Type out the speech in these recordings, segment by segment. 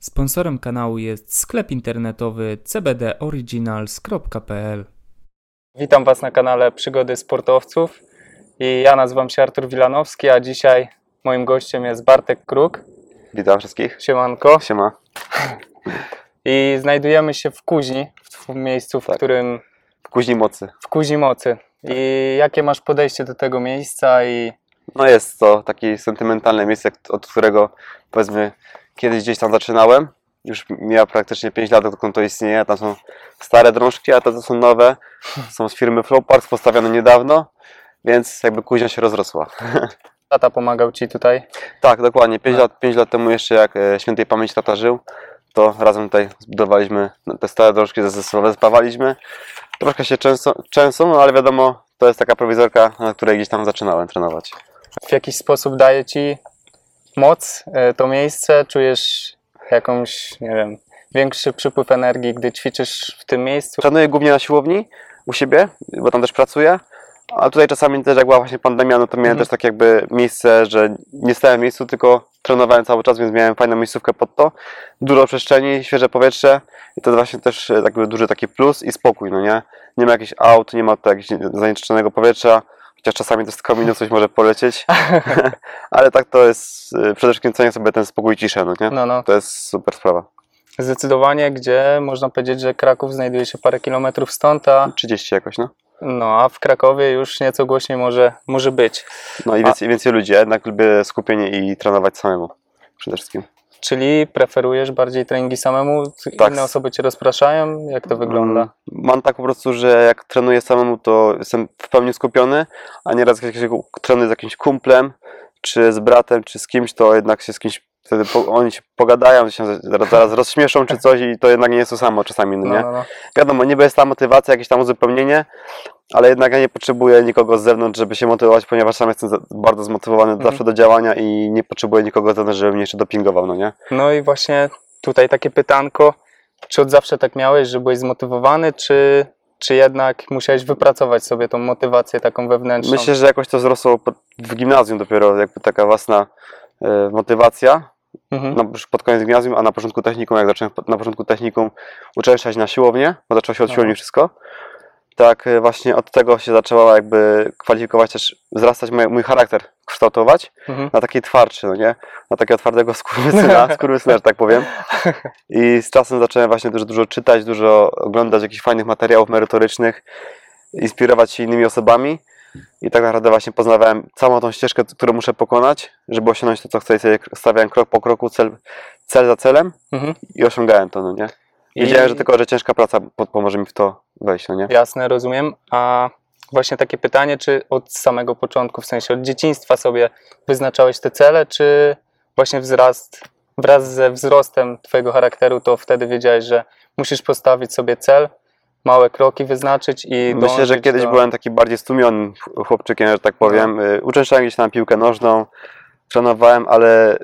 Sponsorem kanału jest sklep internetowy cbdoriginals.pl. Witam Was na kanale Przygody Sportowców i ja nazywam się Artur Wilanowski, a dzisiaj moim gościem jest Bartek Kruk. Witam wszystkich. Siemanko. Siema. I znajdujemy się w Kuźni, w miejscu, w Tak. którym W Kuźni Mocy. w Kuźni Mocy. I jakie masz podejście do tego miejsca i No jest to takie sentymentalne miejsce, od którego powiedzmy kiedyś gdzieś tam zaczynałem. Już miała praktycznie 5 lat, odkąd to istnieje. Tam są stare drążki, a te to są nowe. Są z firmy Flowparks, postawione niedawno, więc jakby Kuźnia się rozrosła. tata pomagał Ci tutaj? Tak, dokładnie. 5 Tak. lat, 5 lat temu jeszcze jak e, świętej pamięci tata żył, to razem tutaj zbudowaliśmy te stare drążki, zespołowe spawaliśmy. Troszkę się często, często, no ale wiadomo, to jest taka prowizorka, na której gdzieś tam zaczynałem trenować. W jakiś sposób daje Ci moc e, to miejsce? Czujesz jakąś, nie wiem, większy przypływ energii, gdy ćwiczysz w tym miejscu? Trenuję głównie na siłowni u siebie, bo tam też pracuję. A tutaj czasami też jak była właśnie pandemia, no to miałem Mhm. też tak jakby miejsce, że nie stałem w miejscu, tylko trenowałem cały czas, więc miałem fajną miejscówkę pod to. Dużo przestrzeni, świeże powietrze i to właśnie też e, jakby duży taki plus i spokój, no nie? Nie ma jakichś aut, nie ma tutaj jakiegoś zanieczyszczonego powietrza, chociaż czasami to z kominu coś może polecieć, ale tak to jest e, przede wszystkim cenię sobie ten spokój i ciszę, no nie? No, no. To jest super sprawa. Zdecydowanie, gdzie można powiedzieć, że Kraków znajduje się parę kilometrów stąd, a, 30 jakoś, no. no, a w Krakowie już nieco głośniej może, może być. No i więcej, więcej ludzi. Jednak lubię skupienie i trenować samemu. Przede wszystkim. Czyli preferujesz bardziej treningi samemu? Tak. Inne osoby Cię rozpraszają? Jak to wygląda? Mm, Mam tak po prostu, że jak trenuję samemu, to jestem w pełni skupiony, a nieraz jak się trenuję z jakimś kumplem, czy z bratem, czy z kimś, to jednak się z kimś, wtedy po, oni się pogadają, się zaraz, zaraz rozśmieszą czy coś i to jednak nie jest to samo czasami, no No, nie? no, no. Wiadomo, niby jest ta motywacja, jakieś tam uzupełnienie, ale jednak ja nie potrzebuję nikogo z zewnątrz, żeby się motywować, ponieważ sam jestem bardzo zmotywowany Mhm. zawsze do działania i nie potrzebuję nikogo z zewnątrz, żeby mnie jeszcze dopingował, no nie? no i właśnie tutaj takie pytanko. Czy od zawsze tak miałeś, że byłeś zmotywowany, czy, czy jednak musiałeś wypracować sobie tą motywację taką wewnętrzną? Myślę, że jakoś to wzrosło w gimnazjum dopiero, jakby taka własna motywacja, Mhm. już pod koniec gimnazjum, a na początku technikum, jak zacząłem na początku technikum uczęszczać na siłownię, bo zaczęło się od siłowni wszystko, tak e, właśnie od tego się zaczęła jakby kwalifikować też, wzrastać mój, mój charakter, kształtować Mhm. na taki twardszy, no nie? Na takiego twardego skurwysyna, skurwysyna, że tak powiem. I z czasem zacząłem właśnie dużo, dużo czytać, dużo oglądać jakichś fajnych materiałów merytorycznych, inspirować się innymi osobami. I tak naprawdę właśnie poznawałem całą tą ścieżkę, którą muszę pokonać, żeby osiągnąć to, co chcę. I sobie stawiałem krok po kroku, cel, cel za celem Mhm. i osiągałem to, no nie? I- Wiedziałem, że tylko, że ciężka praca po- pomoże mi w to wejść, no nie? Jasne, rozumiem. A właśnie takie pytanie, czy od samego początku, w sensie od dzieciństwa sobie wyznaczałeś te cele, czy właśnie wzrast, wraz ze wzrostem Twojego charakteru, to wtedy wiedziałeś, że musisz postawić sobie cel, małe kroki wyznaczyć i Myślę, że kiedyś do... byłem taki bardziej stłumionym ch- chłopczykiem, że tak powiem. Y, Uczęszczałem gdzieś tam piłkę nożną, trenowałem, ale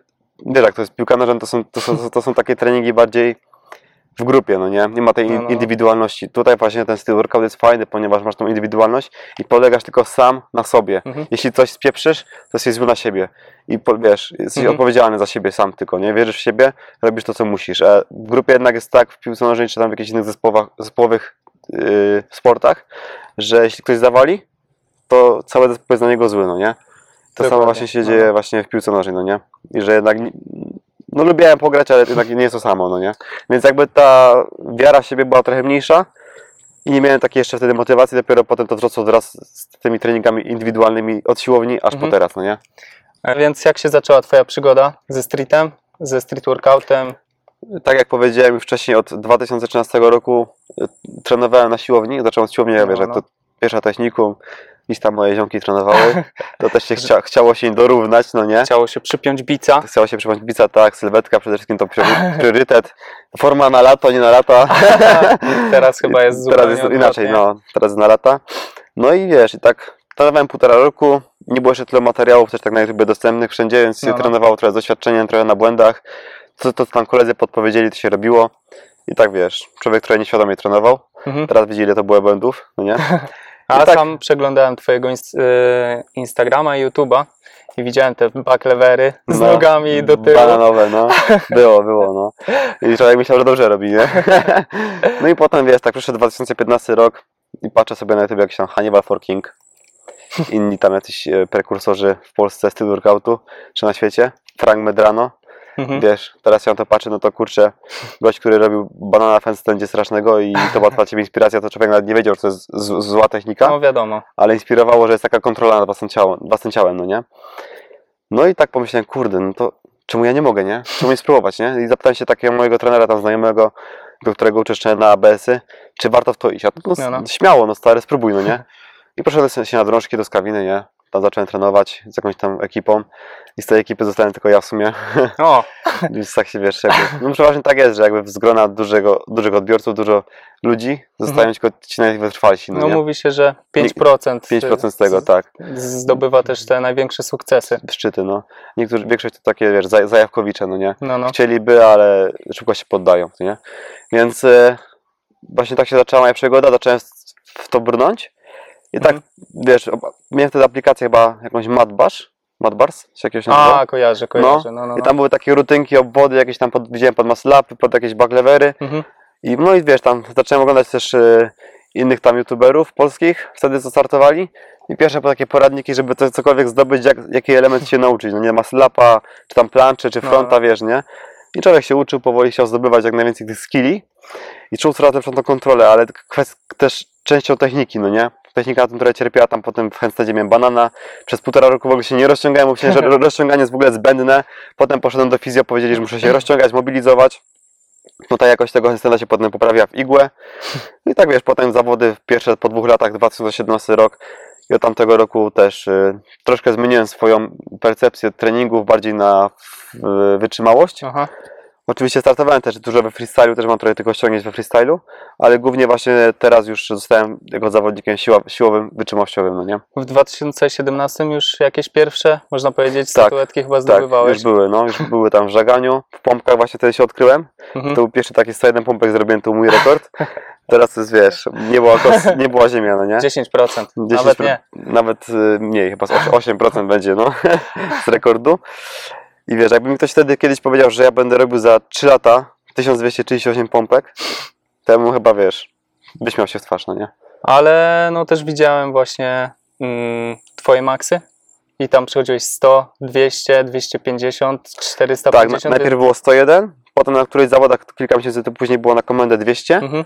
wiesz jak to jest, piłka nożna to są, to są, to są takie treningi bardziej w grupie, no nie? Nie ma tej No, in- no. indywidualności. Tutaj właśnie ten styl workout jest fajny, ponieważ masz tą indywidualność i polegasz tylko sam na sobie. Mhm. Jeśli coś spieprzysz, to jesteś zły na siebie. I wiesz, jesteś Mhm. odpowiedzialny za siebie sam tylko, nie? Wierzysz w siebie, robisz to, co musisz. A w grupie jednak jest tak, w piłce nożnej czy tam w jakichś innych zespołach, zespołowych yy, sportach, że jeśli ktoś zawali, to cały zespół jest na niego zły, no nie? To samo Dokładnie. właśnie się No. dzieje właśnie w piłce nożnej, no nie? I że jednak, no lubiałem pograć, ale jednak nie jest to samo, no nie? Więc jakby ta wiara w siebie była trochę mniejsza i nie miałem takiej jeszcze wtedy motywacji, dopiero potem to wzrosło wraz z tymi treningami indywidualnymi od siłowni aż Mhm. po teraz, no nie? A Więc jak się zaczęła Twoja przygoda ze streetem, ze street workoutem? Tak jak powiedziałem już wcześniej, od 2013 roku y, trenowałem na siłowni, zacząłem od siłowni, ja No, wiesz, no. to pierwsza technikum, gdzieś tam moje ziomki trenowały, to też się chcia, chciało się im dorównać, no nie? Chciało się przypiąć bica. Chciało się przypomnieć bica, tak, sylwetka przede wszystkim to priory- priorytet. Forma na lato, nie na lata. Teraz chyba jest zupełnie Teraz jest inaczej, odwrotnie. no, teraz na lata. No i wiesz, i tak trenowałem półtora roku, nie było jeszcze tyle materiałów też tak na YouTube dostępnych wszędzie, więc No, się no. trenowało trochę z doświadczeniem, trochę na błędach. To, to co tam koledzy podpowiedzieli, to się robiło. I tak wiesz, człowiek trochę nieświadomie trenował. Mhm. Teraz widzi ile to było błędów, no nie? A tak- sam przeglądałem twojego ins- y, Instagrama i YouTube'a i widziałem te backlevery z No, nogami do tyłu. Bananowe, no. Było, było, no. I człowiek myślał, że dobrze robi, nie? No i potem, wiesz, tak przyszedł 2015 rok i patrzę sobie na YouTube jakiś tam Hannibal for King. Inni tam jacyś e, prekursorzy w Polsce stylu workoutu, czy na świecie. Frank Medrano. Mhm. Wiesz, teraz ja na to patrzę, no to kurczę, gość, który robił banana fence będzie strasznego i to była dla ciebie inspiracja, to człowiek nawet nie wiedział, że to jest z- zła technika No wiadomo. ale inspirowało, że jest taka kontrola nad własnym ciałem, własnym ciałem, no nie? No i tak pomyślałem, kurde, no to czemu ja nie mogę, nie? Czemu nie spróbować, nie? I zapytałem się takiego mojego trenera tam znajomego, do którego uczęszczałem na ABS-y, czy warto w to iść? A to no, No, no. śmiało, no stary, spróbuj, no nie? I poszedłem się na drążki do Skawiny, nie? Tam zacząłem trenować z jakąś tam ekipą i z tej ekipy zostałem tylko ja w sumie, O, więc tak się wiesz, jakby, no przeważnie tak jest, że jakby z grona dużego, dużych odbiorców, dużo ludzi, zostają tylko ci najwytrwalsi, no, no nie? mówi się, że 5%, 5% z tego, tak. zdobywa też te największe sukcesy. szczyty, no. Niektórzy, większość to takie, wiesz, zaj- zajawkowicze, no nie? No, no. Chcieliby, ale szybko się poddają, nie? Więc e, właśnie tak się zaczęła moja przygoda, zacząłem w to brnąć i tak, Mhm. wiesz, ob- miałem wtedy aplikację chyba jakąś Madbash, Madbars, się jakiegoś nazywa? A, kojarzę, kojarzę. No, no, no. I tam były takie rutynki, obwody, jakieś tam pod, widziałem pod muscle upy, pod jakieś backlevery Mhm. i no i wiesz, tam zacząłem oglądać też e, innych tam youtuberów polskich, wtedy co startowali i pierwsze po takie poradniki, żeby to cokolwiek zdobyć, jak, jaki element się nauczyć, no nie, maslapa, czy tam planczy, czy No. fronta, wiesz, nie? I człowiek się uczył, powoli chciał zdobywać jak najwięcej tych skilli i czuł coraz lepszą tą kontrolę, ale kwest, też częścią techniki, no nie? Technika na tym trochę cierpiała, tam potem w handstandzie miałem banana, przez półtora roku w ogóle się nie rozciągałem, bo myślałem, że ro- rozciąganie jest w ogóle zbędne, potem poszedłem do fizjo, powiedzieli, że muszę się rozciągać, mobilizować, no ta jakość tego handstanda się potem poprawia w igłę, no i tak wiesz, potem zawody pierwsze po dwóch latach, 2017 rok. I od tamtego roku też y, troszkę zmieniłem swoją percepcję treningów bardziej na y, wytrzymałość. Aha. Oczywiście startowałem też dużo we freestylu, też mam trochę tylko ściągnięć we freestylu, ale głównie właśnie teraz już zostałem jako zawodnikiem siła, siłowym, wytrzymałościowym, no nie? W 2017 już jakieś pierwsze, można powiedzieć, Tak, statuetki chyba Tak, zdobywałeś. już były, no, już były tam w żaganiu, w pompkach właśnie wtedy się odkryłem. Mhm. To był pierwszy taki 101 pompek zrobiłem, to był mój rekord. Teraz to jest, wiesz, nie była, kos, nie była ziemia, no nie? 10%. 10 Nawet nie. Nawet y, mniej, chyba z oś- 8% będzie, no, z rekordu. I wiesz, jakby mi ktoś wtedy kiedyś powiedział, że ja będę robił za 3 lata 1238 pompek, to ja mu chyba, wiesz, wyśmiał się w twarz, no nie? Ale no też widziałem właśnie mm, twoje maksy i tam przychodziłeś 100, 200, 250, Tak, 450. na, najpierw było 101, potem na którejś zawodach kilka miesięcy później było na komendę 200, Mhm.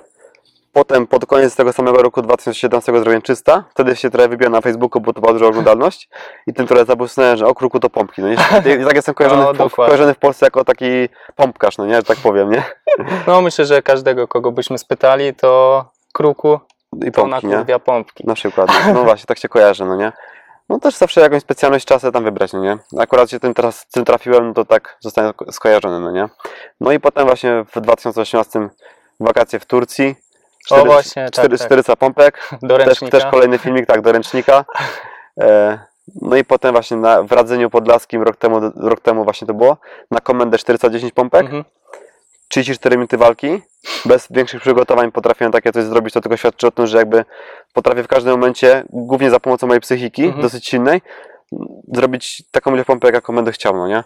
Potem pod koniec tego samego roku 2017 zrobiłem 300, wtedy się trochę wybiłem na Facebooku, bo to była duża oglądalność i tym trochę zabłysnąłem, że o kruku to pompki, no? I tak jestem kojarzony, No, w, kojarzony w Polsce jako taki pompkarz, no nie, że tak powiem, nie? No myślę, że każdego, kogo byśmy spytali, to kruku I to pompki, nie? nakurwia pompki. Na przykład, no, właśnie, tak się kojarzy, no nie? No też zawsze jakąś specjalność czasę tam wybrać, no nie? Akurat się tym teraz tym trafiłem, no to tak zostałem sko- skojarzony, no nie? No i potem właśnie w 2018 wakacje w Turcji. O, właśnie, tak, cztery, tak. 400 pompek, Do też, też kolejny filmik, tak, do ręcznika. E, no i potem właśnie na, w Radzeniu Podlaskim rok temu, rok temu właśnie to było, na komendę 410 pompek, Mhm. 34 minuty walki, bez większych przygotowań potrafiłem takie coś zrobić, to tylko świadczy o tym, że jakby potrafię w każdym momencie, głównie za pomocą mojej psychiki, Mhm. dosyć silnej, zrobić taką ilość pompek, jaką będę chciał, no nie?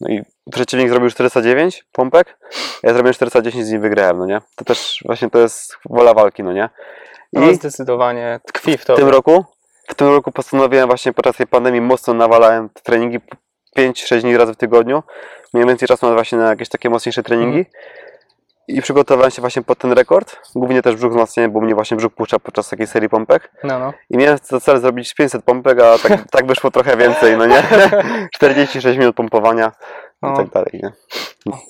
No i przeciwnik zrobił 409 pompek, ja zrobiłem 410 z nim wygrałem, no nie? To też właśnie to jest wola walki, no nie? I No, zdecydowanie tkwi w w to. tym roku, w tym roku postanowiłem właśnie podczas tej pandemii mocno nawalałem te treningi 5-6 dni razy w tygodniu. Miałem więcej czasu na właśnie na jakieś takie mocniejsze treningi. Mhm. I przygotowałem się właśnie pod ten rekord. Głównie też brzuch wzmacnianie, bo mnie właśnie brzuch puszcza podczas takiej serii pompek. No, no. I miałem za cel zrobić 500 pompek, a tak, tak wyszło trochę więcej, no nie? 46 minut pompowania i No. tak dalej, nie?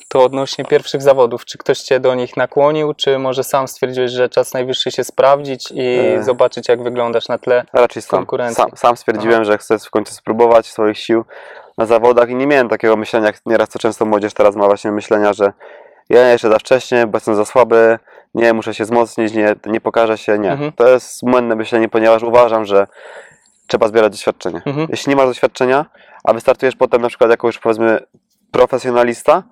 To odnośnie pierwszych zawodów, czy ktoś cię do nich nakłonił, czy może sam stwierdziłeś, że czas najwyższy się sprawdzić i E. zobaczyć, jak wyglądasz na tle raczej sam, konkurencji. sam, sam stwierdziłem, że chcę w końcu spróbować swoich sił na zawodach i nie miałem takiego myślenia, jak nieraz co często młodzież teraz ma właśnie myślenia, że ja jeszcze za wcześnie, bo jestem za słaby, nie, muszę się wzmocnić, nie, nie pokażę się, nie. Mhm. To jest błędne myślenie, ponieważ uważam, że trzeba zbierać doświadczenie. Mhm. Jeśli nie masz doświadczenia, a wystartujesz potem na przykład jako już powiedzmy profesjonalista,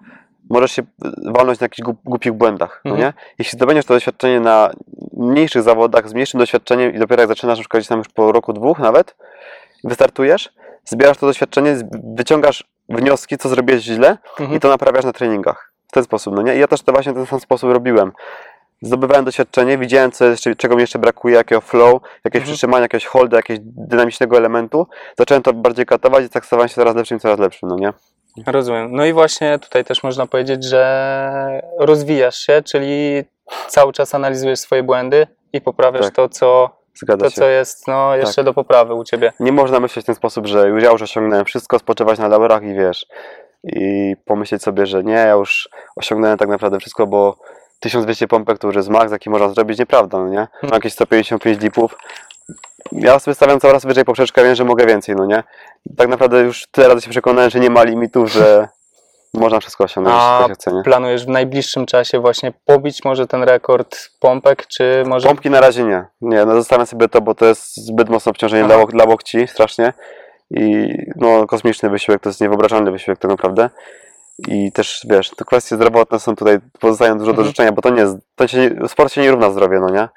możesz się walnąć na jakichś głup- głupich błędach, no Mhm. nie? Jeśli zdobędziesz to doświadczenie na mniejszych zawodach, z mniejszym doświadczeniem i dopiero jak zaczynasz, na przykład tam już po roku, dwóch nawet, wystartujesz, zbierasz to doświadczenie, wyciągasz wnioski, co zrobiłeś źle Mhm. i to naprawiasz na treningach. W ten sposób, no nie? I ja też to właśnie w ten sam sposób robiłem. Zdobywałem doświadczenie, widziałem, co jeszcze, czego mi jeszcze brakuje, jakiego flow, jakieś Mhm. przytrzymania, jakiegoś holda, jakiegoś dynamicznego elementu. Zacząłem to bardziej katować i tak stawałem się coraz lepszym, coraz lepszym, no nie? Rozumiem. No i właśnie tutaj też można powiedzieć, że rozwijasz się, czyli cały czas analizujesz swoje błędy i poprawiasz Tak. to, co, Zgadza to, się. co jest no, jeszcze do poprawy u ciebie. Nie można myśleć w ten sposób, że już ja już osiągnąłem wszystko, spoczywać na laurach i wiesz, i pomyśleć sobie, że nie, ja już osiągnąłem tak naprawdę wszystko, bo 1200 pompek to już jest maks, jaki można zrobić, nieprawda, no nie? Mam jakieś 155 lipów. Ja sobie stawiam coraz wyżej poprzeczkę, wiem, że mogę więcej, no nie? Tak naprawdę już tyle razy się przekonałem, że nie ma limitów, że można wszystko osiągnąć, A co się chce, nie? Planujesz w najbliższym czasie właśnie pobić może ten rekord pompek, czy może... Pompki na razie nie. Nie, no zostawiam sobie to, bo to jest zbyt mocne obciążenie dla, łok- dla łokci, strasznie. I no, kosmiczny wysiłek, to jest niewyobrażalny wysiłek tak naprawdę. I też, wiesz, te kwestie zdrowotne są tutaj, pozostają dużo do Mhm. życzenia, bo to nie jest, to się, sport się nie równa zdrowie, no nie?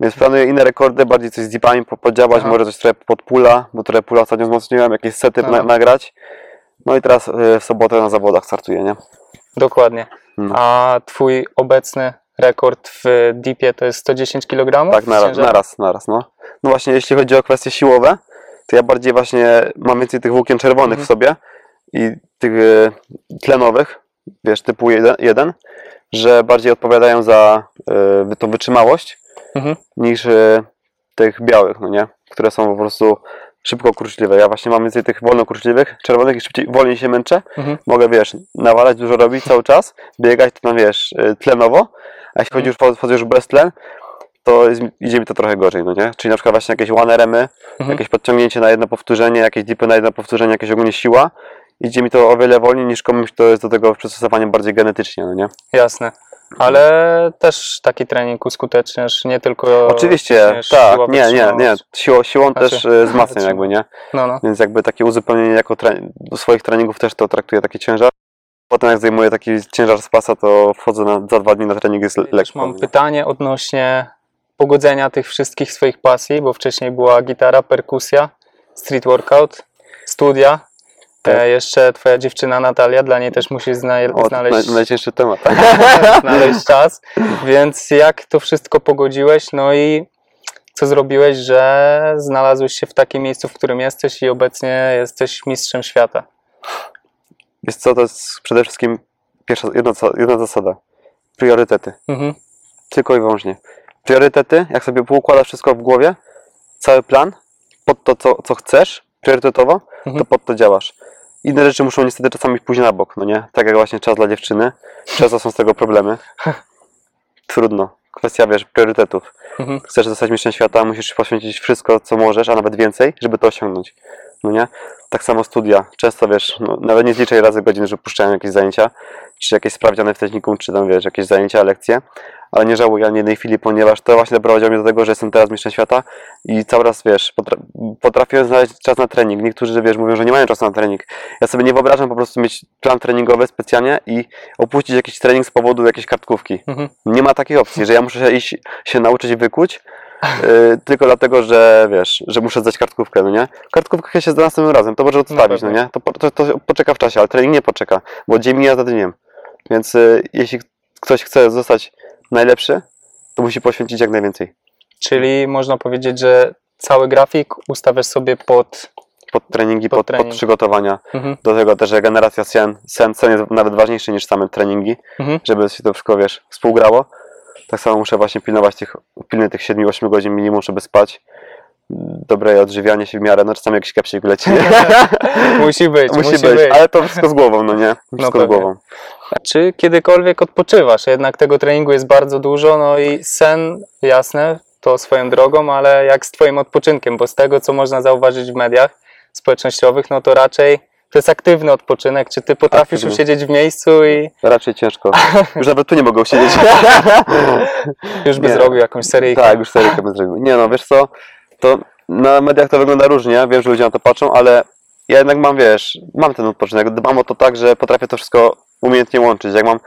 Więc planuję inne rekordy, bardziej coś z deepami po- podziałać, Aha. może coś trochę pod pula, bo trochę pula ostatnio wzmocniłem, jakieś sety Aha. na, nagrać. No i teraz y, w sobotę na zawodach startuję, nie? Dokładnie. Mm. A twój obecny rekord w deepie to jest 110 kg? Tak, naraz, naraz, naraz, no. No właśnie, jeśli chodzi o kwestie siłowe, to ja bardziej właśnie mam więcej tych włókien czerwonych Mhm. w sobie i tych e, tlenowych, wiesz, typu 1, że bardziej odpowiadają za e, tą wytrzymałość Mhm. niż e, tych białych, no nie? Które są po prostu szybko kurczliwe. Ja właśnie mam więcej tych wolno kurczliwych, czerwonych i szybciej, wolniej się męczę. Mhm. Mogę, wiesz, nawalać, dużo robić cały czas, biegać to tam, wiesz, tlenowo, a jeśli chodzi już, wchodzę już bez tlen, to jest, idzie mi to trochę gorzej, no nie? Czyli na przykład właśnie jakieś one remy, Mhm. jakieś podciągnięcie na jedno powtórzenie, jakieś dipy na jedno powtórzenie, jakieś ogólnie siła. Idzie mi to o wiele wolniej niż komuś, kto jest do tego przystosowany bardziej genetycznie, no nie? Jasne. Ale też taki trening uskuteczniasz, nie tylko Oczywiście, tak, nie, nie, nie. Siłą, siłą Znaczy, też e, wzmacniam wytrzyma- jakby, nie? No, no. Więc jakby takie uzupełnienie jako do swoich treningów też to traktuję taki ciężar. Potem jak zdejmuję taki ciężar z pasa, to wchodzę na, za dwa dni na trening, jest lekko. mam nie? pytanie odnośnie pogodzenia tych wszystkich swoich pasji, bo wcześniej była gitara, perkusja, street workout, studia. Tak. E, jeszcze twoja dziewczyna Natalia, dla niej też musisz zna O, znaleźć, naj, najcięższy temat. znaleźć czas. Więc jak to wszystko pogodziłeś? No i co zrobiłeś, że znalazłeś się w takim miejscu, w którym jesteś i obecnie jesteś mistrzem świata? Wiesz co, to jest przede wszystkim pierwsza, jedna, jedna zasada. Priorytety. Mhm. Tylko i wyłącznie. Priorytety, jak sobie poukładasz wszystko w głowie, cały plan, pod to, co, co chcesz, priorytetowo, to Mhm. pod to działasz. Inne rzeczy muszą niestety czasami pójść na bok, no nie? Tak jak właśnie czas dla dziewczyny. Często są z tego problemy. Trudno. Kwestia, wiesz, priorytetów. Mhm. Chcesz zostać mistrzem świata, musisz poświęcić wszystko, co możesz, a nawet więcej, żeby to osiągnąć. No nie? Tak samo studia. Często, wiesz, no, nawet nie zliczaj razy godzin, że puszczają jakieś zajęcia, czy jakieś sprawdziane w technikum, czy tam, wiesz, jakieś zajęcia, lekcje, ale nie żałuję ani jednej chwili, ponieważ to właśnie doprowadziło mnie do tego, że jestem teraz mistrzem świata i cały raz, wiesz, potra- potrafiłem znaleźć czas na trening. Niektórzy, wiesz, mówią, że nie mają czasu na trening. Ja sobie nie wyobrażam po prostu mieć plan treningowy specjalnie i opuścić jakiś trening z powodu jakiejś kartkówki. Mhm. Nie ma takiej opcji, że ja muszę się iść się nauczyć wykuć, yy, tylko dlatego, że wiesz, że muszę zdać kartkówkę, no nie? Kartkówkę się zda następnym razem, to może odstawić, no pewnie. nie? To, po- to, to poczeka w czasie, ale trening nie poczeka, bo dzień mija za dniem. Więc yy, jeśli ktoś chce zostać najlepszy, to musi poświęcić jak najwięcej. Czyli można powiedzieć, że cały grafik ustawiasz sobie pod. Pod treningi, Pod pod, pod, trening. przygotowania. Mhm. Do tego też regeneracja sen, sen, sen jest nawet ważniejszy niż same treningi, Mhm. żeby się to wszystko, wiesz, współgrało. Tak samo muszę właśnie pilnować tych, pilny tych 7-8 godzin minimum, żeby spać. Dobre odżywianie się w miarę, no czasami jakiś kapsik leci. Musi być, musi, być, ale to wszystko z głową, no nie? Wszystko z pewnie. głową. Czy kiedykolwiek odpoczywasz? Jednak tego treningu jest bardzo dużo, no i sen, jasne, to swoją drogą, ale jak z twoim odpoczynkiem? Bo z tego, co można zauważyć w mediach społecznościowych, no to raczej to jest aktywny odpoczynek. Czy ty potrafisz Aktywny. usiedzieć w miejscu i Raczej ciężko. Już nawet tu nie mogę usiedzieć. już by Nie. zrobił jakąś seryjkę? tak, już seryjkę bym zrobił. Nie no, wiesz co, to na mediach to wygląda różnie, wiem, że ludzie na to patrzą, ale ja jednak mam, wiesz, mam ten odpoczynek, dbam o to tak, że potrafię to wszystko umiejętnie łączyć. Jak mam,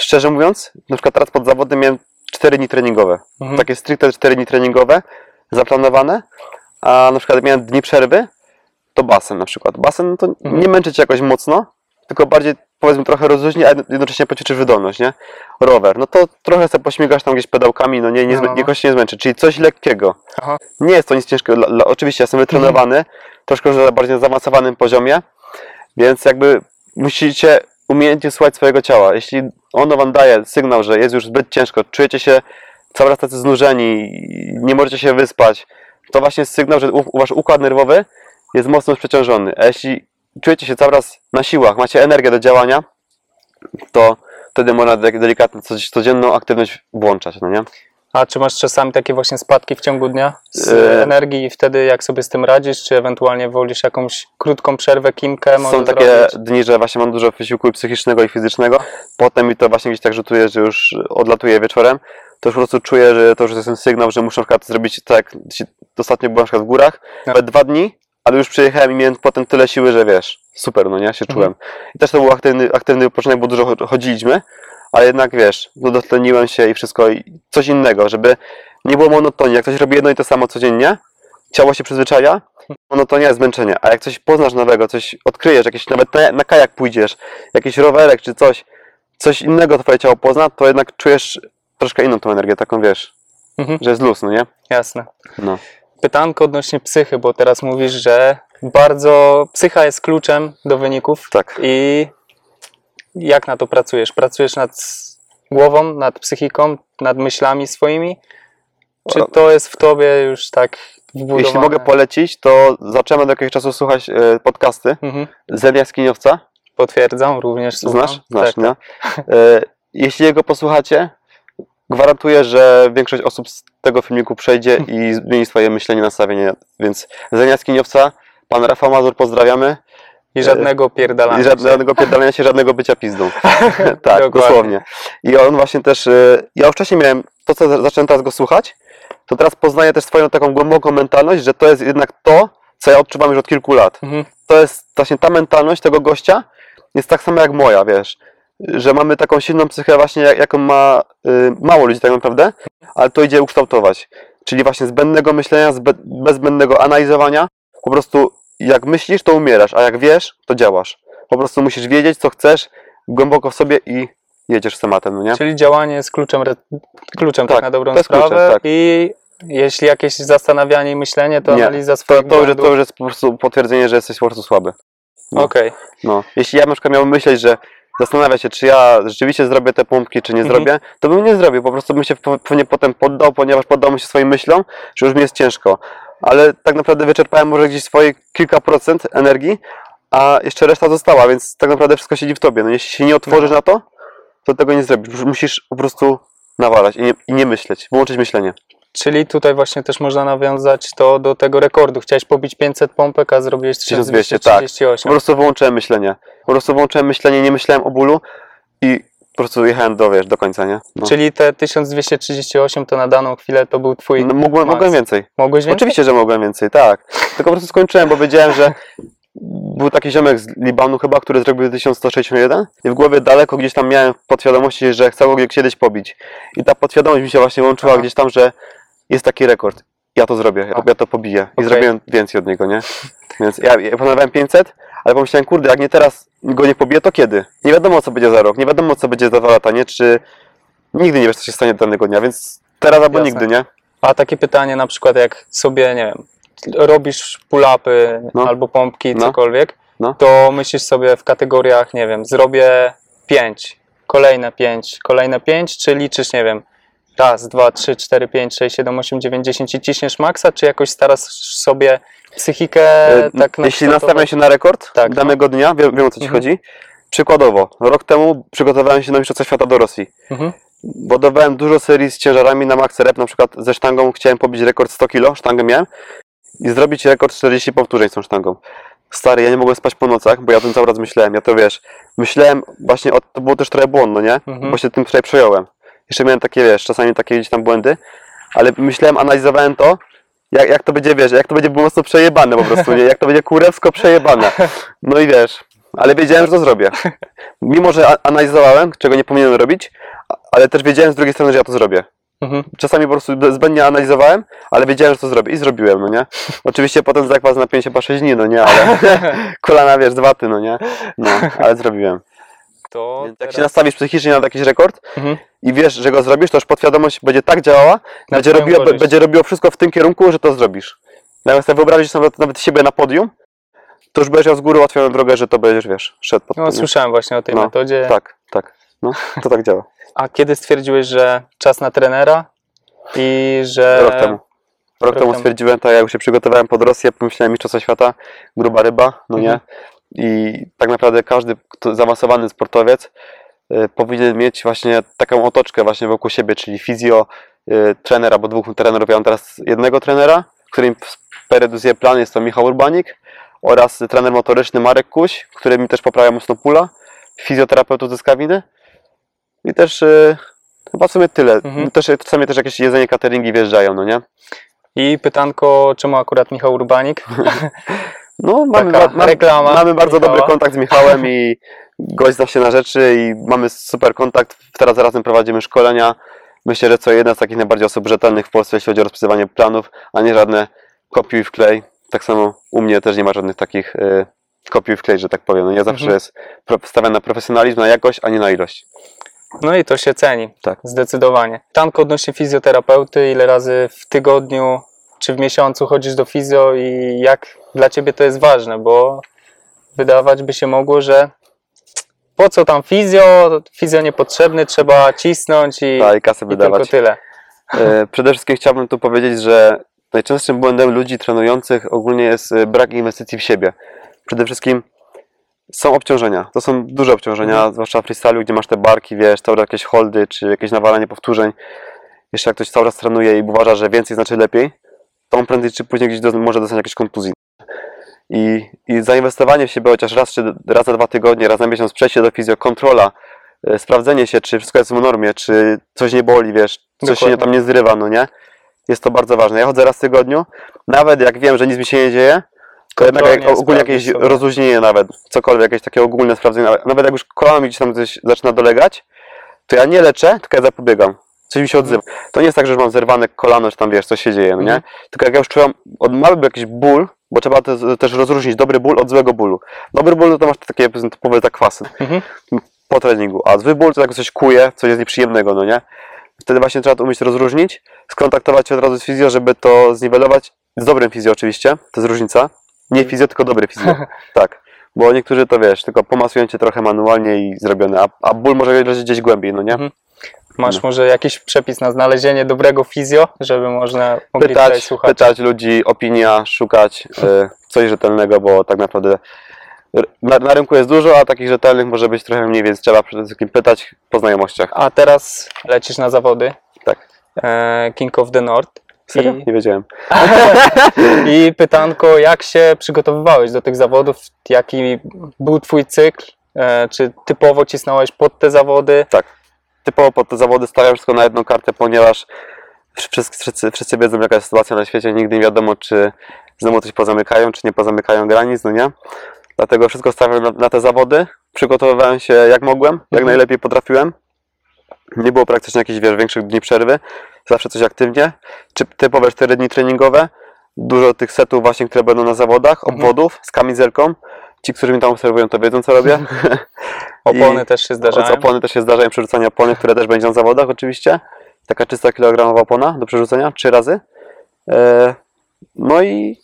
szczerze mówiąc, na przykład teraz pod zawodem miałem 4 dni treningowe. Mhm. Takie stricte 4 dni treningowe, zaplanowane, a na przykład miałem dni przerwy, to basen na przykład. Basen to Mhm. nie męczy cię jakoś mocno, tylko bardziej powiedzmy trochę rozluźni, a jednocześnie poćwiczysz wydolność, nie? Rower, no to trochę sobie pośmigasz tam gdzieś pedałkami, no nie, nie, No, no. jakoś się nie zmęczy, czyli coś lekkiego. Aha. Nie jest to nic ciężkiego, dla, dla, oczywiście jestem wytrenowany, troszkę już na bardziej zaawansowanym poziomie, więc jakby musicie umiejętnie słuchać swojego ciała. Jeśli ono wam daje sygnał, że jest już zbyt ciężko, czujecie się cały czas tacy znużeni, nie możecie się wyspać, to właśnie jest sygnał, że wasz układ nerwowy jest mocno przeciążony. A jeśli czujecie się cały czas na siłach, macie energię do działania, to wtedy można delikatnie codzienną aktywność włączać, no nie? A czy masz czasami takie właśnie spadki w ciągu dnia z E. energii i wtedy jak sobie z tym radzisz, czy ewentualnie wolisz jakąś krótką przerwę, kimkę Są takie zrobić? dni, że właśnie mam dużo wysiłku psychicznego i fizycznego, potem mi to właśnie gdzieś tak rzutuje, że już odlatuję wieczorem, to już po prostu czuję, że to już jest ten sygnał, że muszę na przykład zrobić tak, jak ostatnio byłem na przykład w górach, No. nawet dwa dni, ale już przyjechałem i miałem potem tyle siły, że wiesz, super, no nie, się czułem. I też to był aktywny, aktywny wypoczynek, bo dużo cho- chodziliśmy, ale jednak wiesz, no dotleniłem się i wszystko, i coś innego, żeby nie było monotonii. Jak ktoś robi jedno i to samo codziennie, ciało się przyzwyczaja, monotonia jest zmęczenie. A jak coś poznasz nowego, coś odkryjesz, jakieś nawet na, na kajak pójdziesz, jakiś rowerek czy coś, coś innego twoje ciało pozna, to jednak czujesz troszkę inną tą energię, taką wiesz, Mhm. że jest luz, no nie? Jasne. No. Pytanko odnośnie psychy, bo teraz mówisz, że bardzo psycha jest kluczem do wyników Tak. i jak na to pracujesz? Pracujesz nad głową, nad psychiką, nad myślami swoimi? Czy to jest w tobie już tak wbudowane? Jeśli mogę polecić, to zacząłem do jakiegoś czasu słuchać e, podcasty Mhm. Zen Jaskiniowca. Potwierdzam, również słucham. Znasz? Znasz, tak, nie? E, jeśli jego posłuchacie, gwarantuję, że większość osób z tego filmiku przejdzie i zmieni swoje myślenie, nastawienie. Więc Zen Jaskiniowca, pan Rafał Mazur, pozdrawiamy. I żadnego pierdalania. I się. żadnego pierdolenia się, żadnego bycia pizdą. tak, Dokładnie. dosłownie. I on właśnie też, e, ja już wcześniej miałem, to co za- zacząłem teraz go słuchać, to teraz poznaję też swoją taką głęboką mentalność, że to jest jednak to, co ja odczuwam już od kilku lat. Mhm. To jest właśnie ta mentalność tego gościa, jest tak sama jak moja, wiesz, że mamy taką silną psychę właśnie, jak, jaką ma y, mało ludzi tak naprawdę, ale to idzie ukształtować. Czyli właśnie zbędnego myślenia, bez zbędnego analizowania, po prostu jak myślisz, to umierasz, a jak wiesz, to działasz. Po prostu musisz wiedzieć, co chcesz, głęboko w sobie i jedziesz z tematem, no nie? Czyli działanie jest kluczem, kluczem tak, Tak, na dobrą to jest sprawę kluczem, tak. i jeśli jakieś zastanawianie i myślenie, to Nie, analiza To, swoich to, już, błędów. to już jest po prostu potwierdzenie, że jesteś po prostu słaby. no. Okej, No, jeśli ja na przykład miałbym myśleć, że zastanawiać się, czy ja rzeczywiście zrobię te pompki, czy nie Mhm. zrobię, to bym nie zrobił. Po prostu bym się pewnie potem poddał, ponieważ poddał mi się swoim myślom, że już mi jest ciężko. Ale tak naprawdę wyczerpałem może gdzieś swoje kilka procent energii, a jeszcze reszta została, więc tak naprawdę wszystko siedzi w tobie. No, jeśli się nie otworzysz No. na to, to tego nie zrobisz. Musisz po prostu nawalać i nie, i nie myśleć, wyłączyć myślenie. Czyli tutaj właśnie też można nawiązać to do tego rekordu. Chciałeś pobić 500 pompek, a zrobiłeś 1200, 1238. Po prostu wyłączyłem myślenie. Po prostu wyłączyłem myślenie, nie myślałem o bólu i po prostu jechałem do, wiesz, do końca, nie? No. Czyli te 1238 to na daną chwilę to był twój No, mogłem, mogłem więcej. Mogłeś więcej? Oczywiście, że mogłem więcej, tak. Tylko po prostu skończyłem, bo wiedziałem, że był taki ziomek z Libanu chyba, który zrobił 1161 i w głowie daleko gdzieś tam miałem podświadomości, że chcę go kiedyś pobić. I ta podświadomość mi się właśnie łączyła Aha. gdzieś tam, że jest taki rekord. Ja to zrobię, ja, ja to pobiję. I Okej. zrobiłem więcej od niego, nie? Więc ja, ja planowałem 500, ale pomyślałem, kurde, jak nie teraz go nie pobiję, to kiedy? Nie wiadomo, co będzie za rok, nie wiadomo, co będzie za dwa lata, nie? Czy nigdy nie wiesz, co się stanie danego dnia, więc teraz albo Jasne. nigdy, nie? A takie pytanie na przykład jak sobie, nie wiem, robisz pull-upy No. albo pompki, No. cokolwiek, No. to myślisz sobie w kategoriach, nie wiem, zrobię 5, kolejne 5, kolejne 5, czy liczysz, nie wiem, raz, dwa, trzy, cztery, pięć, sześć, siedem, osiem, dziewięć, dziesięć i ciśniesz maksa, czy jakoś starasz sobie psychikę E, tak Jeśli nakształtować? nastawiam się na rekord Tak, no. danego dnia, wiem, wiem o co ci Mhm. chodzi. Przykładowo, rok temu przygotowałem się na Mistrzostwa Świata do Rosji. Mhm. Budowałem dużo serii z ciężarami na max rep, na przykład ze sztangą chciałem pobić rekord 100 kg, sztangę miałem i zrobić rekord 40 powtórzeń z tą sztangą. Stary, ja nie mogłem spać po nocach, bo ja o tym cały czas myślałem, ja to wiesz, myślałem właśnie, o, to było też trochę błąd, no nie? Mhm. Bo się tym wczoraj przejąłem. Jeszcze miałem takie, wiesz, czasami takie gdzieś tam błędy, ale myślałem, analizowałem to, jak, jak to będzie, wiesz, jak to będzie prostu przejebane po prostu, nie? Jak to będzie kurewsko przejebane. No i wiesz, ale wiedziałem, że to zrobię. Mimo, że analizowałem, czego nie powinienem robić, ale też wiedziałem z drugiej strony, że ja to zrobię. Mhm. Czasami po prostu zbędnie analizowałem, ale wiedziałem, że to zrobię i zrobiłem, no nie? Oczywiście potem zakwas na 5 chyba 6 dni, no nie, ale kolana, wiesz, dwa ty, no nie? No, ale zrobiłem. To Więc jak teraz... się nastawisz psychicznie na jakiś rekord Mhm. i wiesz, że go zrobisz, to już podświadomość będzie tak działała, Na będzie robiło, korzyść. będzie robiło wszystko w tym kierunku, że to zrobisz. Nawet sobie wyobrazić sobie nawet, nawet siebie na podium, to już będziesz miał z góry łatwą drogę, że to będziesz, wiesz, szedł pod No, nie? słyszałem właśnie o tej No, metodzie. Tak, tak. No, to tak działa. A kiedy stwierdziłeś, że czas na trenera i że... Rok temu. Rok temu temu. stwierdziłem, tak jak już się przygotowałem pod Rosję, pomyślałem Mistrzostwa Świata, gruba ryba, no nie? Mhm. I tak naprawdę każdy zaawansowany sportowiec y, powinien mieć właśnie taką otoczkę właśnie wokół siebie, czyli fizjo, y, trener albo dwóch trenerów. Ja mam teraz jednego trenera, którym pereduzuje plan, jest to Michał Urbanik oraz trener motoryczny Marek Kuś, który mi też poprawia mocno pula, fizjoterapeutów ze Skawiny i też y, chyba w sumie tyle. Mhm. Też, czasami też jakieś jedzenie, cateringi wjeżdżają, no nie? I pytanko, czemu akurat Michał Urbanik? No, mamy, ba- ma- reklama mamy bardzo Michała. dobry kontakt z Michałem i gość się na rzeczy i mamy super kontakt. Teraz razem prowadzimy szkolenia. Myślę, że co jedna z takich najbardziej osób rzetelnych w Polsce, jeśli chodzi o rozpisywanie planów, a nie żadne kopiuj w klej. Tak samo u mnie też nie ma żadnych takich y, kopiuj w klej, że tak powiem. No nie zawsze Mhm. jest stawiam na profesjonalizm, na jakość, a nie na ilość. No i to się ceni. Tak. Zdecydowanie. Pytanko odnośnie fizjoterapeuty, ile razy w tygodniu czy w miesiącu chodzisz do fizjo i jak dla ciebie to jest ważne, bo wydawać by się mogło, że po co tam fizjo, fizjo niepotrzebny, trzeba cisnąć i, Tak, i kasę i tylko tyle. E, Przede wszystkim chciałbym tu powiedzieć, że najczęstszym błędem ludzi trenujących ogólnie jest e, brak inwestycji w siebie. Przede wszystkim są obciążenia. To są duże obciążenia, Mhm. zwłaszcza w freestylu, gdzie masz te barki, wiesz, cały jakieś holdy, czy jakieś nawalanie powtórzeń. Jeszcze jak ktoś cały czas trenuje i uważa, że więcej znaczy lepiej, to on prędzej czy później gdzieś do, może dostać jakieś kontuzji. I, I zainwestowanie w siebie chociaż raz, czy raz na dwa tygodnie, raz na miesiąc, przejście do fizjo, kontrola, e, sprawdzenie się, czy wszystko jest w normie, czy coś nie boli, wiesz, coś się Dokładnie. tam nie zrywa, no nie? Jest to bardzo ważne. Ja chodzę raz w tygodniu, nawet jak wiem, że nic mi się nie dzieje, to jednak jak, ogólnie jakieś sobie. rozluźnienie nawet, cokolwiek, jakieś takie ogólne sprawdzenie, nawet- nawet jak już kolano mi gdzieś tam coś zaczyna dolegać, to ja nie leczę, tylko ja zapobiegam. Coś mi się odzywa. To nie jest tak, że mam zerwane kolano, że tam wiesz, coś się dzieje, no nie? Mhm. Tylko jak ja już czułem od jakiś ból, bo trzeba te, też rozróżnić dobry ból od złego bólu. Dobry ból no to masz takie typowe zakwasy Mhm. po treningu, a zły ból to tak coś kuje, coś jest nieprzyjemnego, no nie? Wtedy właśnie trzeba to umieć rozróżnić, skontaktować się od razu z fizjo, żeby to zniwelować. Z dobrym fizjo oczywiście, to jest różnica. Nie fizjo, tylko dobry fizjo. tak. Bo niektórzy to wiesz, tylko pomasują cię trochę manualnie i zrobione, a, a ból może leżeć gdzieś głębiej, no nie? Mhm. Masz No. może jakiś przepis na znalezienie dobrego fizjo, żeby można mogli tutaj Pytać, słuchać. pytać ludzi, opinia, szukać e, coś rzetelnego, bo tak naprawdę r- na, na rynku jest dużo, a takich rzetelnych może być trochę mniej, więc trzeba przede wszystkim pytać po znajomściach. A teraz lecisz na zawody Tak. e, King of the North. Serio? I, Nie wiedziałem. I pytanko, jak się przygotowywałeś do tych zawodów? Jaki był twój cykl? E, czy typowo cisnąłeś pod te zawody? Typowo pod te zawody stawiam wszystko na jedną kartę, ponieważ wszyscy, wszyscy, wiedzą jaka jest sytuacja na świecie, nigdy nie wiadomo czy znowu coś pozamykają, czy nie pozamykają granic, no nie? Dlatego wszystko stawiam na, na te zawody, przygotowywałem się jak mogłem, jak Mhm. najlepiej potrafiłem. Nie było praktycznie jakichś wiesz, większych dni przerwy, zawsze coś aktywnie. Czy typowe 4 dni treningowe, dużo tych setów właśnie, które będą na zawodach, Mhm. obwodów z kamizelką. Ci, którzy mnie tam obserwują, to wiedzą co robię. Opony też się zdarzają. opony też się zdarzają przerzucanie opony, które też będzie na zawodach oczywiście. Taka czysta kilogramowa opona do przerzucenia, trzy razy. E, no i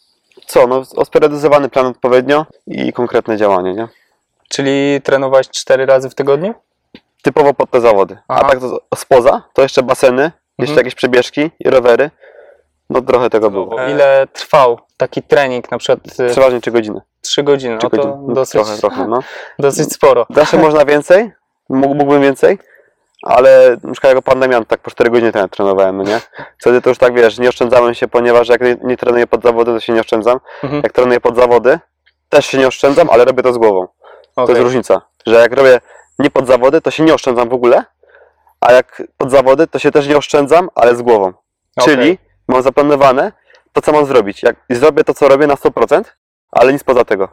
co, no osperydyzowany plan odpowiednio i konkretne działanie, nie? Czyli trenowałeś cztery razy w tygodniu? Typowo pod te zawody. Aha. A tak to spoza, to jeszcze baseny, jeszcze Mhm. jakieś przebieżki i rowery. No trochę tego było. E, Ile trwał taki trening, na przykład e, Przeważnie 3 godziny. trzy godziny? Trzy No to godziny. No, dosyć, Trochę, trochę, no. dosyć sporo. Zawsze można więcej, mógł- mógłbym więcej, ale na przykład jako pandemian tak po 4 godziny ten trenowałem, no nie? Wtedy to już tak wiesz, nie oszczędzałem się, ponieważ jak nie, nie trenuję pod zawody, to się nie oszczędzam. Mhm. Jak trenuję pod zawody, też się nie oszczędzam, ale robię to z głową. To Okej. jest różnica, że jak robię nie pod zawody, to się nie oszczędzam w ogóle, a jak pod zawody, to się też nie oszczędzam, ale z głową. Okej. Czyli mam zaplanowane to, co mam zrobić. Jak zrobię to, co robię na 100%, ale nic poza tego.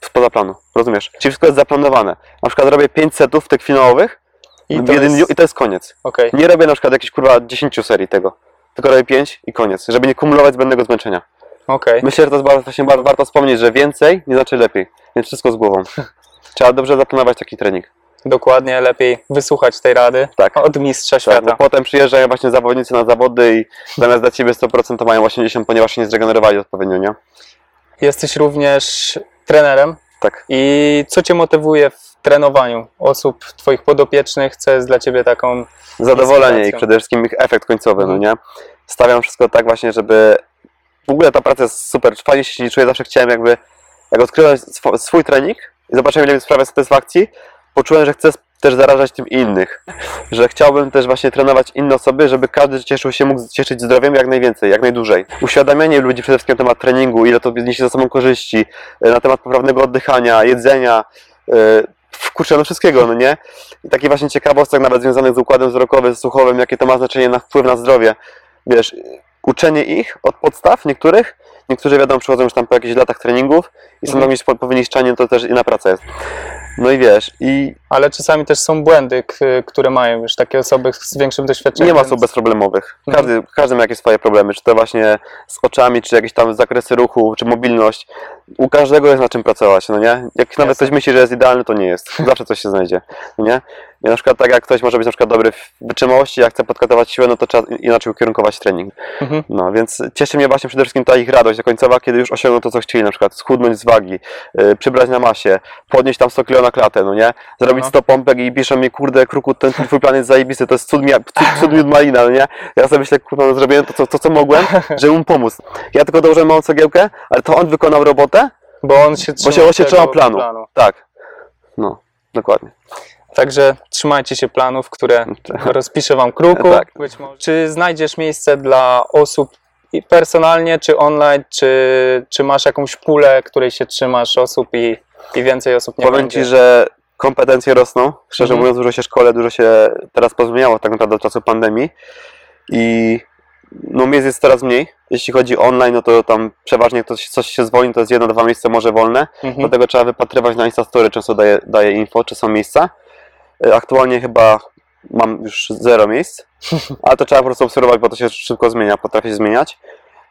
spoza planu, rozumiesz? Czyli wszystko jest zaplanowane. Na przykład robię 5 setów tych finałowych I to jest... dniu i to jest koniec. Okej, Nie robię na przykład jakichś kurwa 10 serii tego, tylko robię 5 i koniec, żeby nie kumulować zbędnego zmęczenia. okej. Myślę, że to jest bardzo, właśnie bardzo warto wspomnieć, że więcej nie znaczy lepiej, więc wszystko z głową. Trzeba dobrze zaplanować taki trening. Dokładnie, lepiej wysłuchać tej rady Tak. od mistrza Tak, świata. potem przyjeżdżają właśnie zawodnicy na zawody i zamiast dać siebie 100% to mają 80%, ponieważ się nie zregenerowali odpowiednio, nie? Jesteś również trenerem. Tak. I co Cię motywuje w trenowaniu osób, Twoich podopiecznych? Co jest dla Ciebie taką. zadowolenie i przede wszystkim ich efekt końcowy, Mhm. no nie? Stawiam wszystko tak właśnie, żeby w ogóle ta praca jest super, fajnie się czuję, zawsze chciałem jakby, jak odkryłem swój trening i zobaczyłem ile mi sprawia satysfakcji, poczułem, że chcę też zarażać tym innych, że chciałbym też właśnie trenować inne osoby, żeby każdy cieszył się, mógł cieszyć zdrowiem jak najwięcej, jak najdłużej. Uświadamianie ludzi przede wszystkim na temat treningu, ile to niesie za sobą korzyści, y, na temat poprawnego oddychania, jedzenia, y, kurczę, no wszystkiego, no nie? I taki właśnie ciekawostek nawet związanych z układem wzrokowym, słuchowym, jakie to ma znaczenie na wpływ na zdrowie. Wiesz, uczenie ich od podstaw niektórych, niektórzy wiadomo przychodzą już tam po jakichś latach treningów i są Mhm. mhm. po, po wyniszczaniu, to też inna praca jest. No i wiesz, i Ale czasami też są błędy, które mają już takie osoby z większym doświadczeniem. nie ma osób bezproblemowych. Mhm. Każdy, każdy ma jakieś swoje problemy, czy to właśnie z oczami, czy jakieś tam zakresy ruchu, czy mobilność. U każdego jest na czym pracować, no nie? Jak nawet Jasne. ktoś myśli, że jest idealny, to nie jest. Zawsze coś się znajdzie, no nie? I na przykład tak jak ktoś może być na przykład dobry w wytrzymałości, jak chce podkatować siłę, no to trzeba inaczej ukierunkować trening. Mhm. No, więc cieszy mnie właśnie przede wszystkim ta ich radość końcowa, kiedy już osiągną to, co chcieli, na przykład schudnąć z wagi, yy, przybrać na masie, podnieść tam 100 kg na klatę, no nie? Zrobić No. 100 pompek i piszą mi, kurde, kruku, ten twój plan jest zajebisty, to jest cud, mia- cud, cud miód malina, no nie? Ja sobie myślę, kurwa, no zrobiłem to, co, to, co mogłem, żeby mu pomóc. Ja tylko dołożyłem małą cegiełkę, ale to on wykonał robotę, Bo on się bo się, on się trzymał planu. Tak. No, dokładnie. Także trzymajcie się planów, które rozpiszę Wam kruku. Tak. Czy znajdziesz miejsce dla osób personalnie, czy online, czy, czy masz jakąś pulę, której się trzymasz osób i, i więcej osób nie Powiem będzie? Ci, że kompetencje rosną. Szczerze Mhm. mówiąc, dużo się szkole, dużo się teraz pozmieniało tak naprawdę od czasu pandemii. I no miejsc jest coraz mniej. Jeśli chodzi online, no to tam przeważnie ktoś, coś się zwolni, to jest jedno, dwa miejsca może wolne. Mhm. Dlatego trzeba wypatrywać na Instastory, często daje, daje info, czy są miejsca. Y, Aktualnie chyba mam już zero miejsc, ale to trzeba po prostu obserwować, bo to się szybko zmienia, potrafi się zmieniać.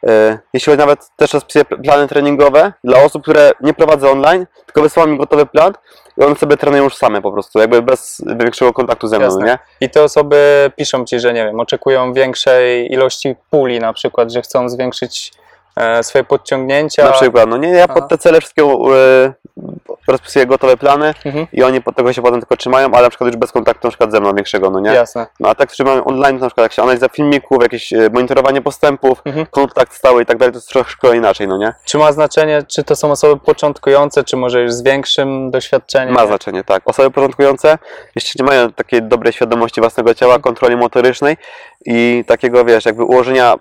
Y, Jeśli chodzi nawet też rozpisuję plany treningowe dla osób, które nie prowadzę online, tylko wysyłam mi gotowy plan i one sobie trenują już same po prostu, jakby bez większego kontaktu ze mną, Jasne. nie? I te osoby piszą Ci, że nie wiem, oczekują większej ilości puli na przykład, że chcą zwiększyć e, swoje podciągnięcia. Na przykład, no nie, ja pod te cele wszystkie y, rozpisuję gotowe plany Mhm. i oni tego się potem tylko trzymają, ale na przykład już bez kontaktu na przykład ze mną większego, no nie? Jasne. No a tak trzymamy online, na przykład jak się analiza filmików, jakieś e, monitorowanie postępów, Mhm. kontakt stały i tak dalej, to jest troszkę inaczej, no nie? Czy ma znaczenie, czy to są osoby początkujące, czy może już z większym doświadczeniem? Ma znaczenie, tak. Osoby początkujące jeszcze nie mają takiej dobrej świadomości własnego ciała, Mhm. kontroli motorycznej i takiego, wiesz, jakby ułożenia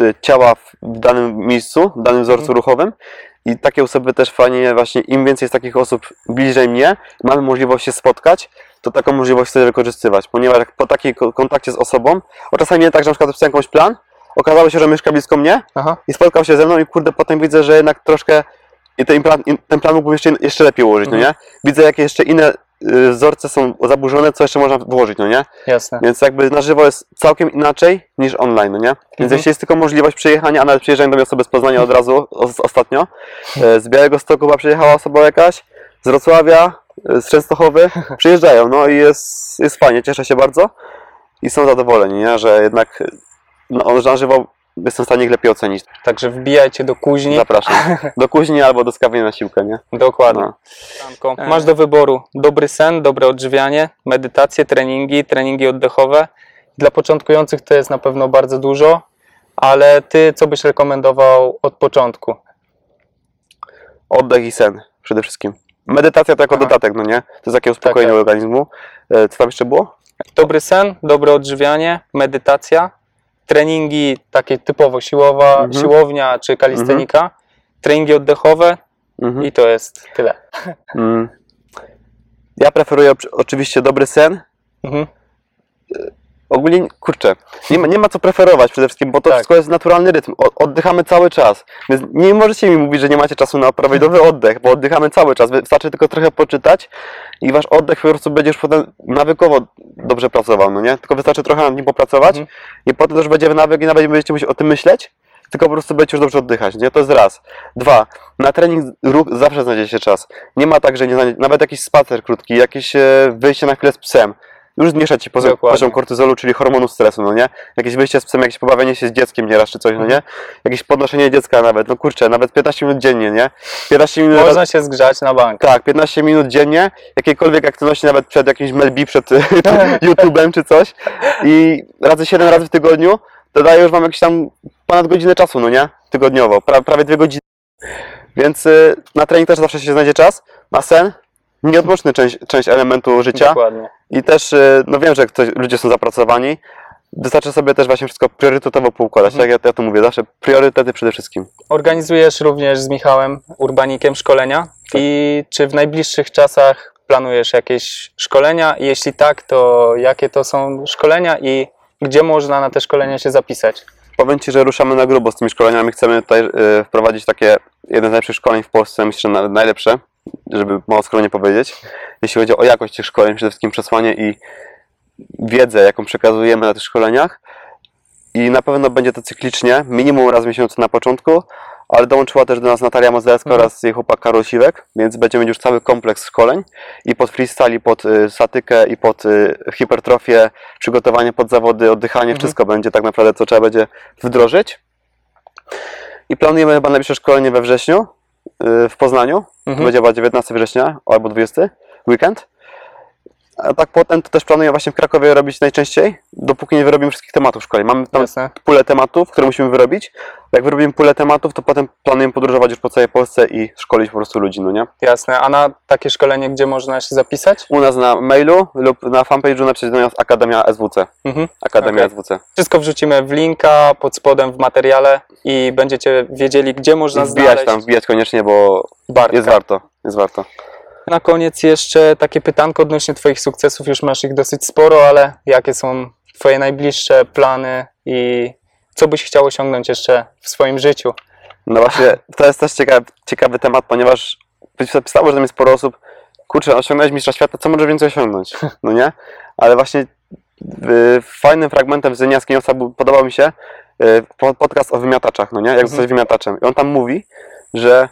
y, ciała w w danym miejscu, w danym wzorcu Mhm. ruchowym i takie osoby też fajnie właśnie, im więcej jest takich osób bliżej mnie, mamy możliwość się spotkać, to taką możliwość chcę wykorzystywać, ponieważ jak po takiej ko- kontakcie z osobą, o czasami nie tak, że na przykład napisałem jakąś plan, okazało się, że mieszka blisko mnie, Aha, i spotkał się ze mną i kurde, potem widzę, że jednak troszkę i ten plan, ten plan mógłbym jeszcze, jeszcze lepiej ułożyć, no Mhm. nie? Widzę, jakie jeszcze inne wzorce są zaburzone, co jeszcze można włożyć, no nie? jasne. Więc jakby na żywo jest całkiem inaczej niż online, no nie? Więc Mhm. jeśli jest tylko możliwość przyjechania, a nawet przyjeżdżają do mnie osoby z Poznania od razu, os- ostatnio, e, z Białego Stoku chyba przyjechała osoba jakaś, z Wrocławia, e, z Częstochowy, przyjeżdżają, no i jest, jest fajnie, cieszę się bardzo i są zadowoleni, nie? Że jednak no, na żywo jestem w stanie ich lepiej ocenić. Także wbijajcie do kuźni. Zapraszam. Do kuźni albo do skawienia na siłkę, nie? Dokładnie. No. Anko, Masz do wyboru dobry sen, dobre odżywianie, medytacje, treningi, treningi oddechowe. Dla początkujących to jest na pewno bardzo dużo, ale ty co byś rekomendował od początku? Oddech i sen przede wszystkim. Medytacja to jako Aha. dodatek, no nie? To jest takie uspokojenie tak. organizmu. E, Co tam jeszcze było? Dobry sen, dobre odżywianie, medytacja, treningi takie typowo siłowa, Mhm. siłownia czy kalistenika, treningi oddechowe Mhm. i to jest tyle. Mm. Ja preferuję oczy- oczywiście dobry sen, Mhm. Ogólnie, kurczę, nie ma, nie ma co preferować przede wszystkim, bo to Tak. wszystko jest naturalny rytm. O, oddychamy cały czas. Więc nie możecie mi mówić, że nie macie czasu na prawidłowy oddech, bo oddychamy cały czas. Wystarczy tylko trochę poczytać i wasz oddech po prostu będziesz potem nawykowo dobrze pracował, no nie? Tylko wystarczy trochę nad nim popracować Mhm. i potem też będzie nawyk i nawet nie będziecie musieli o tym myśleć, tylko po prostu będziecie już dobrze oddychać, nie? To jest raz. Dwa, na trening ruch zawsze znajdzie się czas. Nie ma tak, że nie znajdzie, nawet jakiś spacer krótki, jakieś e, wyjście na chwilę z psem, już zmniejsza ci Dokładnie. poziom kortyzolu, czyli hormonu stresu, no nie? Jakieś wyjście z psem, jakieś pobawienie się z dzieckiem nieraz czy coś, no nie? Jakieś podnoszenie dziecka nawet, no kurczę, nawet 15 minut dziennie, nie? 15 minut... Można się zgrzać na bank. Tak, 15 minut dziennie, jakiejkolwiek aktywności nawet przed jakimś Melbi, przed YouTube'em czy coś i razy 7 razy w tygodniu, to daje już wam jakieś tam ponad godzinę czasu, no nie? Tygodniowo, pra, prawie dwie godziny. Więc y, na trening też zawsze się znajdzie czas, na sen, nieodłączny część, część elementu życia Dokładnie. i też, y, no wiem, że ktoś, ludzie są zapracowani, wystarczy sobie też właśnie wszystko priorytetowo poukładać, Mhm. tak ja, ja to mówię, zawsze priorytety przede wszystkim. Organizujesz również z Michałem Urbanikiem szkolenia i czy w najbliższych czasach planujesz jakieś szkolenia? Jeśli tak, to jakie to są szkolenia i gdzie można na te szkolenia się zapisać? Powiem Ci, że ruszamy na grubo z tymi szkoleniami. Chcemy tutaj y, wprowadzić takie jedne z najlepszych szkoleń w Polsce, myślę, że najlepsze, żeby mało skromnie powiedzieć. Jeśli chodzi o jakość tych szkoleń, przede wszystkim przesłanie i wiedzę, jaką przekazujemy na tych szkoleniach. I na pewno będzie to cyklicznie, minimum raz w miesiącu na początku, ale dołączyła też do nas Natalia Mozelska Mhm. oraz jej chłopak Karol Siwek, więc będziemy mieć już cały kompleks szkoleń i pod freestyle, i pod y, statykę, i pod y, hipertrofię, przygotowanie pod zawody, oddychanie, Mhm. wszystko będzie tak naprawdę, co trzeba będzie wdrożyć. I planujemy chyba najbliższe szkolenie we wrześniu w Poznaniu. To Mhm. będzie chyba 19 września albo 20 weekend. A tak potem to też planuję właśnie w Krakowie robić najczęściej, dopóki nie wyrobimy wszystkich tematów szkoleń. Mamy tam Jasne. pulę tematów, które musimy wyrobić. Jak wyrobimy pulę tematów, to potem planujemy podróżować już po całej Polsce i szkolić po prostu ludzi, no nie? Jasne. A na takie szkolenie, gdzie można się zapisać? U nas na mailu lub na fanpage'u napisać do nas Akademia SWC. Mhm. Akademia Okej. SWC. Wszystko wrzucimy w linka pod spodem w materiale i będziecie wiedzieli, gdzie można Wbijać znaleźć tam, wbijać koniecznie, bo Bartka. jest warto, jest warto. Na koniec jeszcze takie pytanko odnośnie Twoich sukcesów. Już masz ich dosyć sporo, ale jakie są Twoje najbliższe plany i co byś chciał osiągnąć jeszcze w swoim życiu? No właśnie, to jest też ciekawy, ciekawy temat, ponieważ pisało, że tam jest sporo osób, kurczę, osiągnąłeś mistrza świata, co może więcej osiągnąć, no nie? Ale właśnie y, fajnym fragmentem z Zynia Skiniowca podobał mi się y, po- podcast o wymiataczach, no nie? Jak Mhm. zostać wymiataczem. I on tam mówi, że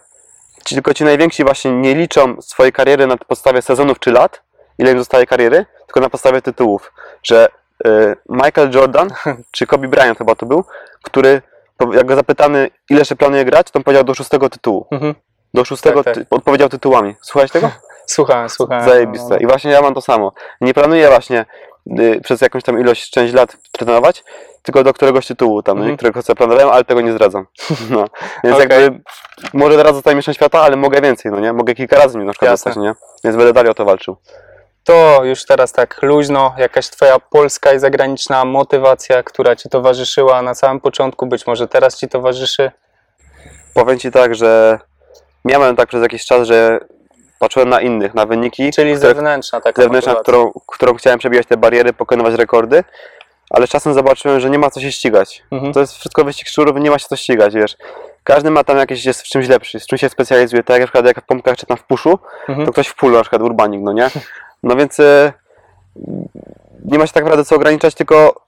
ci, tylko ci najwięksi właśnie nie liczą swojej kariery na podstawie sezonów czy lat, ile im zostaje kariery, tylko na podstawie tytułów. Że Michael Jordan, czy Kobe Bryant chyba to był, który jak go zapytany, ile jeszcze planuje grać, to on powiedział do szóstego tytułu. Mhm. Do szóstego Tak, tak. ty- odpowiedział tytułami. Słuchałeś tego? Słuchałem, słuchałem. Zajebiste. I właśnie ja mam to samo. Nie planuję właśnie y, przez jakąś tam ilość, część lat trenować, tylko do któregoś tytułu tam, nie? którego sobie planowałem, ale tego nie zdradzam. No. Więc Okej. jakby może teraz zostaje mistrzem świata, ale mogę więcej, no nie? Mogę kilka razy nim na przykład Jasne. zostać, nie? Więc będę dalej o to walczył. To już teraz tak luźno, jakaś Twoja polska i zagraniczna motywacja, która Ci towarzyszyła na samym początku, być może teraz Ci towarzyszy. Powiem Ci tak, że miałem tak przez jakiś czas, że patrzyłem na innych, na wyniki, Czyli które, zewnętrzna taka zewnętrzna, motywacja. którą, którą chciałem przebijać te bariery, pokonywać rekordy, ale z czasem zobaczyłem, że nie ma co się ścigać. Mhm. To jest wszystko wyścig szczurów, nie ma się co ścigać, wiesz. Każdy ma tam jakieś, jest w czymś lepszy, w czym się specjalizuje, tak jak na przykład jak w pompkach czy tam w puszu, Mhm. to ktoś w pulu, na przykład urbanik, no nie? No więc e, nie ma się tak naprawdę co ograniczać, tylko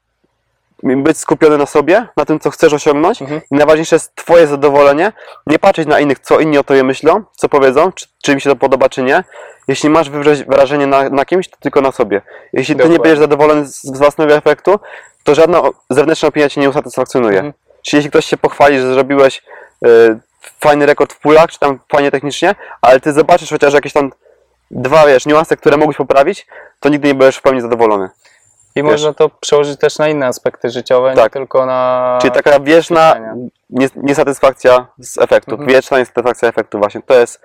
być skupiony na sobie, na tym, co chcesz osiągnąć Mhm. i najważniejsze jest twoje zadowolenie, nie patrzeć na innych, co inni o tobie myślą, co powiedzą, czy, czy im się to podoba, czy nie. Jeśli masz wrażenie na, na kimś, to tylko na sobie. Jeśli ty nie Dokładnie. będziesz zadowolony z, z własnego efektu, to żadna zewnętrzna opinia cię nie usatysfakcjonuje. Mhm. Czyli jeśli ktoś się pochwali, że zrobiłeś y, fajny rekord w pulach, czy tam fajnie technicznie, ale ty zobaczysz chociaż jakieś tam dwa, wiesz, niuanse, które mógłbyś poprawić, to nigdy nie będziesz w pełni zadowolony. I Wiesz. można to przełożyć też na inne aspekty życiowe, nie Tak. tylko na. Czyli taka wieczna niesatysfakcja z efektu, Mhm. wieczna niesatysfakcja efektu właśnie. To jest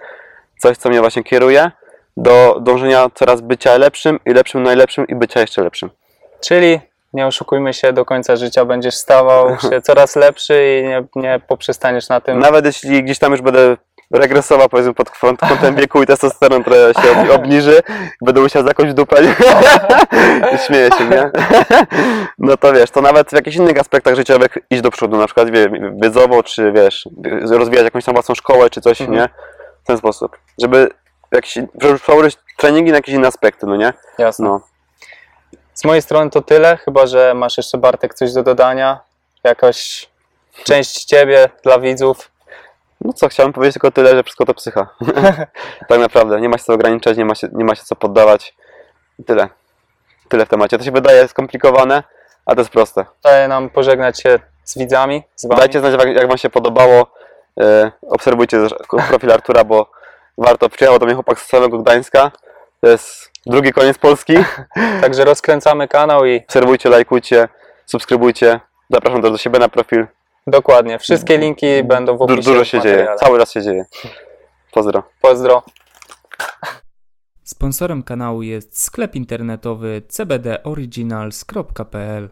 coś, co mnie właśnie kieruje do dążenia coraz bycia lepszym i lepszym najlepszym i bycia jeszcze lepszym. Czyli nie oszukujmy się, do końca życia będziesz stawał się coraz lepszy i nie, nie poprzestaniesz na tym. Nawet jeśli gdzieś tam już będę regresowa powiedzmy pod kąt- kątem wieku i testosteron trochę się ob- obniży, będę musiał za jakąś dupę, śmieję się, nie? No to wiesz, to nawet w jakichś innych aspektach życiowych iść do przodu, na przykład wie, wiedzowo, czy wiesz, rozwijać jakąś tam własną szkołę, czy coś, Mhm. nie? W ten sposób, żeby jakiś, przełożyć treningi na jakieś inne aspekty, no nie? Jasne. No. Z mojej strony to tyle, chyba że masz jeszcze Bartek coś do dodania. Jakaś część ciebie dla widzów. No co, chciałem powiedzieć tylko tyle, że wszystko to psycha. tak naprawdę, nie ma się co ograniczać, nie ma się, nie ma się co poddawać. Tyle. Tyle w temacie. To się wydaje skomplikowane, a to jest proste. Daje nam pożegnać się z widzami, z wami. Dajcie znać, jak, jak Wam się podobało. E, obserwujcie profil Artura, bo warto. Przyjechał do mnie chłopak z samego Gdańska. To jest drugi koniec Polski. Także rozkręcamy kanał i Obserwujcie, lajkujcie, subskrybujcie. Zapraszam też do siebie na profil. Dokładnie. Wszystkie linki będą w Du- opisie. dużo się dzieje. Cały czas się dzieje. Pozdro. Pozdro. Sponsorem kanału jest sklep internetowy cbdoriginals.pl